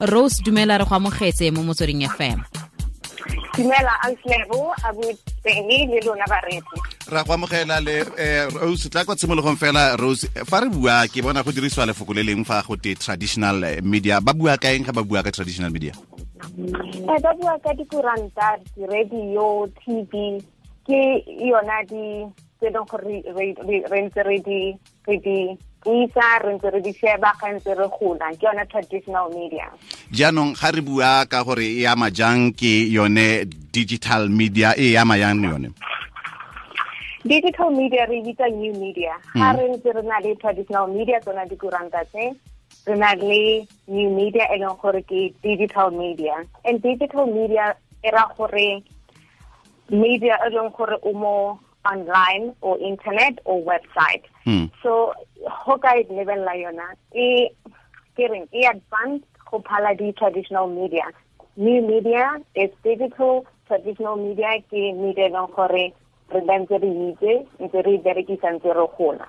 rose dumela re go amogetse mo motsweding fm dumela auslebo abutseni le lona ra go amogela le eh, rose tla kwa tshimologong fela rose fa re bua ke bona go dirisiwa lefoko le leng fa go te traditional eh, media. Ba bua ka eng ga ba bua ka traditional media? Eh ba bua ka dikuranta di-radio tv ke yona di tse leng gore re ntse re di isa re ntse re di sheba ga ntse re gola ke yone traditional media. Jaanong ga re bua ka gore e ama jang ke yone digital media e ama yang yone? Digital media re bitsa new media. Ga re ntse re na le traditional media tsona dikuranta tse re na le new media e leng gore ke digital media. And digital media e ra gore media e leng gore o mo online or internet or website. Mm. so go ka e lebelela yona e ke reng e advanced go phala di-traditional media. New media is digital traditional media ke media e gore re ntse re itse ntse re berekisa ntse re gola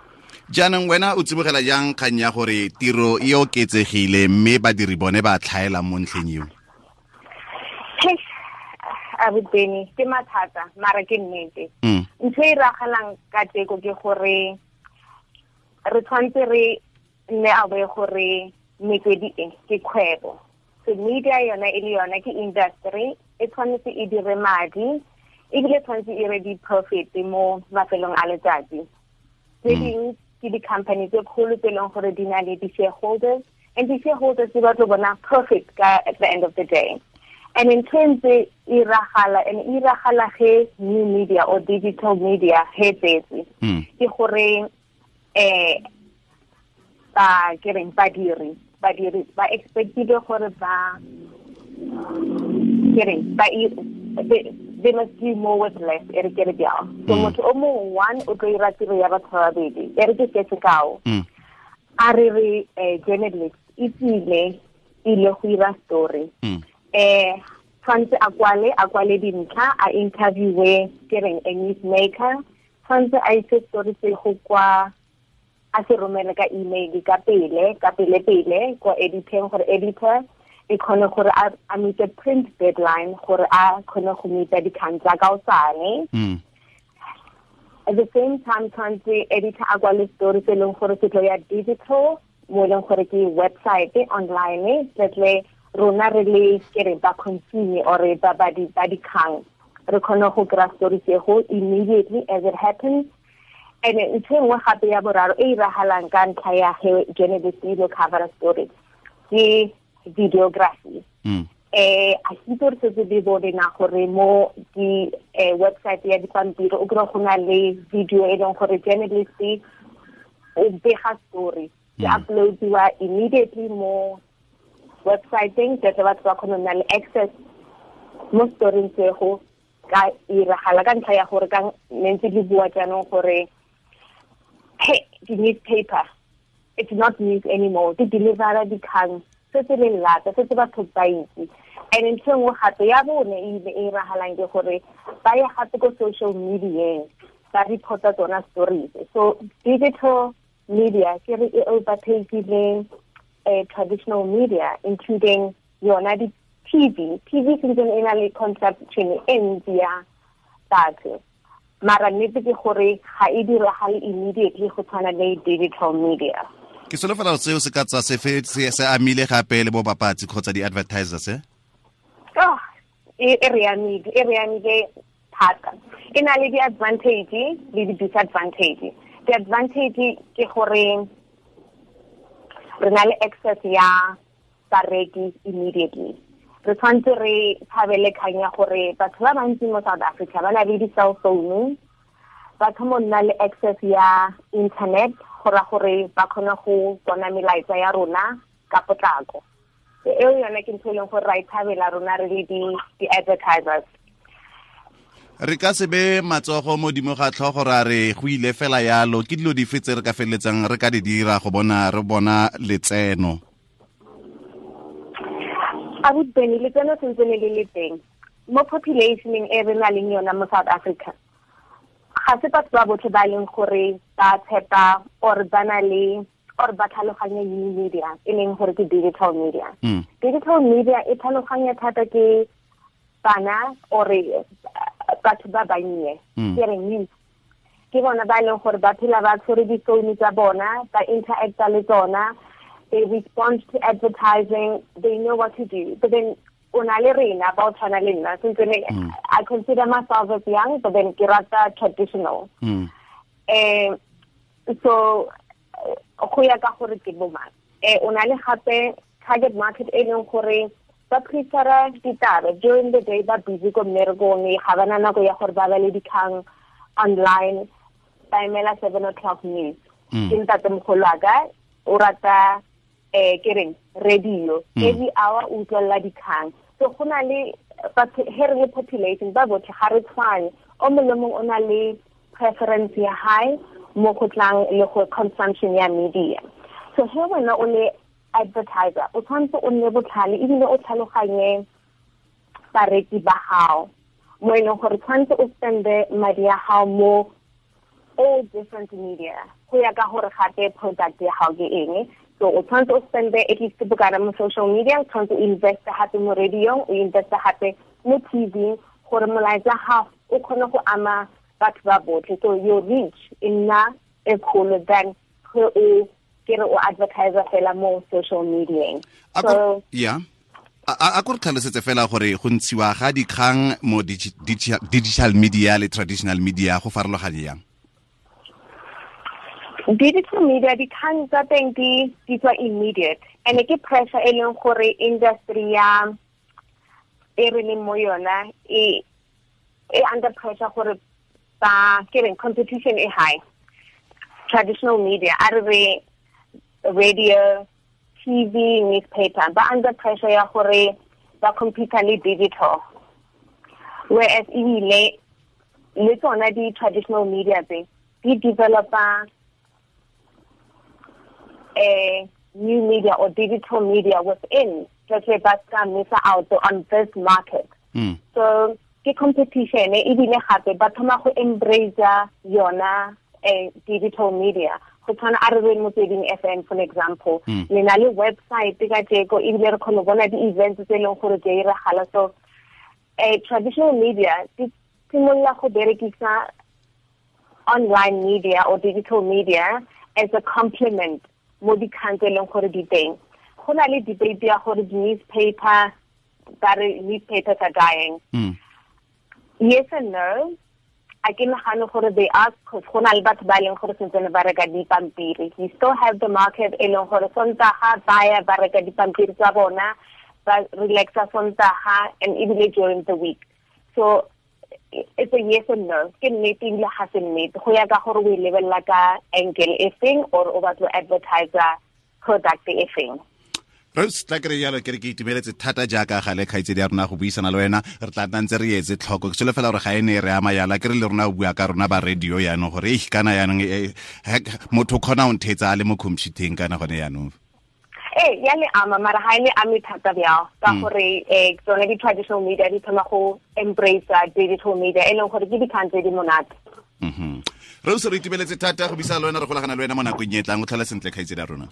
jaanong wena o tsibogela jang kgang ya gore tiro e oketsegile mme badiri bone ba tlhaela mo ntlheng eo abuteni ke mathata mara ke nnete. Mm. ntho e ragalang ka teko ke gore re tshwanetse re nne a boe gore metswedi e ke kgwebo. So media yona e le yona ke industry e tshwanetse e dire madi ebile tshwanetse e re di-profit mo mafelong a letsatsi. Tse dingwe ke di-company tse kgolo tse leng gore di na le di-shareholders and di-shareholders di batlo bona profit ka at the end of the day and in terms e iragala and iragala ge new media or digital media he tsetse Mm. ke gore eh ba ke reng badiri badiri ba expectile gore ba ke reng ba they- must do more with less e re ke re bjao so Mm. motho o mongwe one o tlo ira tiro ya batho ba babedi e re ke se sekao Mm. a re re eh, journalist e tsile ile go ira story Mm. Eh tshwantse a kwale a kwale dintlha a interviewe ke reng a newsmaker tshwantse a ise story se go kwa a se romele ka email ka pele ka pele pele kwa editing gore editor e kgone gore a a meet print deadline gore a kgone go meeta dikgang tsa ka osane Mm. at the same time tshwantse editor a kwale story se leng gore se tlo ya digital mo leng gore ke website online tletle rona re le ke re ba consume or ba ba di ba dikgang re kgone go kry story sego immediately as it happens. And ntho e nngwe gape ya boraro e iragalang ka ntlha ya ge journalist e ile cover story ke videography. Eh a ke itse re setse di bone na gore mo di eh, website ya dipampiri o kry go na le video e leng gore journalist o bega story. E Mm. uploadiwa immediately mo websiteng tle batho ba kgone go nna le access mo storing tsego ka iragala ka ntlha ya gore ka ntse di bua jaanong gore di-newspaper it's not news anymore. Di delivera dikgang se se le lata se se batho ba itse. And ntho e nngwe gape ya bone e ile e iragalang ke gore ba ye gape ko social mediaeng ba reporta tsona stories. So digital media ke re e overtakile uh, traditional media including yona di TV TV sentse e na le conception e ntsi ya batho. Mara nnete ke gore ga e diragale immediately go tshwana le digital media. Ke solofela seo se ka tsa se se amile gape le bo bapatsi kgotsa di-advertisers eh? oh e e re amile e re amile thata. E na le di-advantage le di-disadvantage. Di-advantage ke gore re na le access ya bareki immediately. Re tshwanetse re thabele kgang ya gore batho ba bantsi mo south africa ba na le di-cell phone ba nna le access ya internet gora gore ba kgone go bona melaetsa ya rona ka potlako. Eo ke ntho e leng gore ra e thabela rona re le di- di-advertisers re ka se be matsogo mo dimo ga tlhogo ra re go ile fela yalo. Ke dilo dife tse re ka feleletsang re ka di dira go bona re bona letseno? Abutbeni letseno sentse le le le teng. Mo populationeng e re na leng yona mo south africa ga se batho ba botlhe ba leng gore ba tshepa or ba na le or ba tlhaloganye new media e leng gore ke digital media. Mm. digital media e tlhaloganya thata ke bana ore batho ba bannye Mm. ke reng youth ke bona ba leng gore ba phela ba tshwere di-phone tsa bona ba interacta le tsona they respond to advertising they know what to do but then o na le rena ba o tshwana le nna since Mm. i consider myself as young but then ke rata traditional Mm. eh so go ya ka gore ke bo mang eh o na le gape target market e leng gore ba prefera ditaba during the day ba busy ko mmerekong ga bana nako ya gore ba ba le dikgang online ba emela seven o'clock news. Mm. ke ntate mogolo wa ka o rata eh ke reng radio. Mm. every hour o utlwelela dikgang. So go na le he re le population ba botlhe ga re tshwane. O mongwe le mongwe o na le preference ya high mo go tlang le go consumption ya media. So he wena o le advertiser. O tshwanetse o nne botlhale ebile o tlhaloganye bareki ba gago mo e leng gore tshwanetse o spende madi ya gago mo all different media go ya ka gore gape product ya gago ke eng. So o tshwanetse o spende at least bokana mo social media o tshwanetse o investe gape mo radio o investe gape mo tv gore molaetsa gago o kgone go ama batho ba botlhe. So your reach e nna e kgolo than ge o ke re o advertiser fela mo social media so ya. A ko re tlhalosetse fela gore go ntshiwa ga dikgang mo digi- digi- digital media le traditional media go farologane yang digital media dikgang tsa teng di di tswa immediate. And ke pressure e leng gore industry ya e re leng mo yona e under pressure gore ba ke competition e high. Traditional media a re radio tv newspaper ba under pressure ya gore ba compete le digital. Whereas ebile le tsona di-traditional media tse di developer a new media or digital media within let's say ba ska miss out on this market. Mm. so ke competition ebile gape ba thoma go embrace yona eh, digital media go tshwana a re re motsweding fm for example. Le na le website ka jeko ebile re kgone go bona di-events tse e leng gore di a iragala. So eh, traditional media di simolola go berekisa online media or digital media as a complement mo dikgang tse e leng gore di teng. Go na le debate ya gore di-newspaper ba re newspapers are dying. Mm. yes and no a ke nagane gore they cause go na le batho ba leng gore sentsene ba reka dipampiri we still have the market e leng gore sontaga baya ba reka dipampiri tsa bona ba relaxa sontaga and ebile during the week. So it's a yes and no. Ke nnete ebile ga se nnete go ya ka gore o e lebelela ka angle e feng or o batla advertiser product e feng rose tla kere jalo kere ke itumeletse thata jaaka gale kgaitsedi ya rona go buisana le wena re tla tla ntse re etse tlhoko. Ke solofela gore ga e ne re ama yala kere le rona o bua ka rona ba radio yaanong gore e kana yaanong eh, motho kgona o nthetsa a le mo computeng kana gone yaanong ee ya le ama mara ga e le ame thata bjao ka gore um tsone di-traditional media di thoma go embrace digital media e leng gore ke dikgang tse di monate. Re o se re itumeletse thata go buisana le wena re golagana le wena mo nakong e tlang o tlhola sentle kgaitsedi ya rona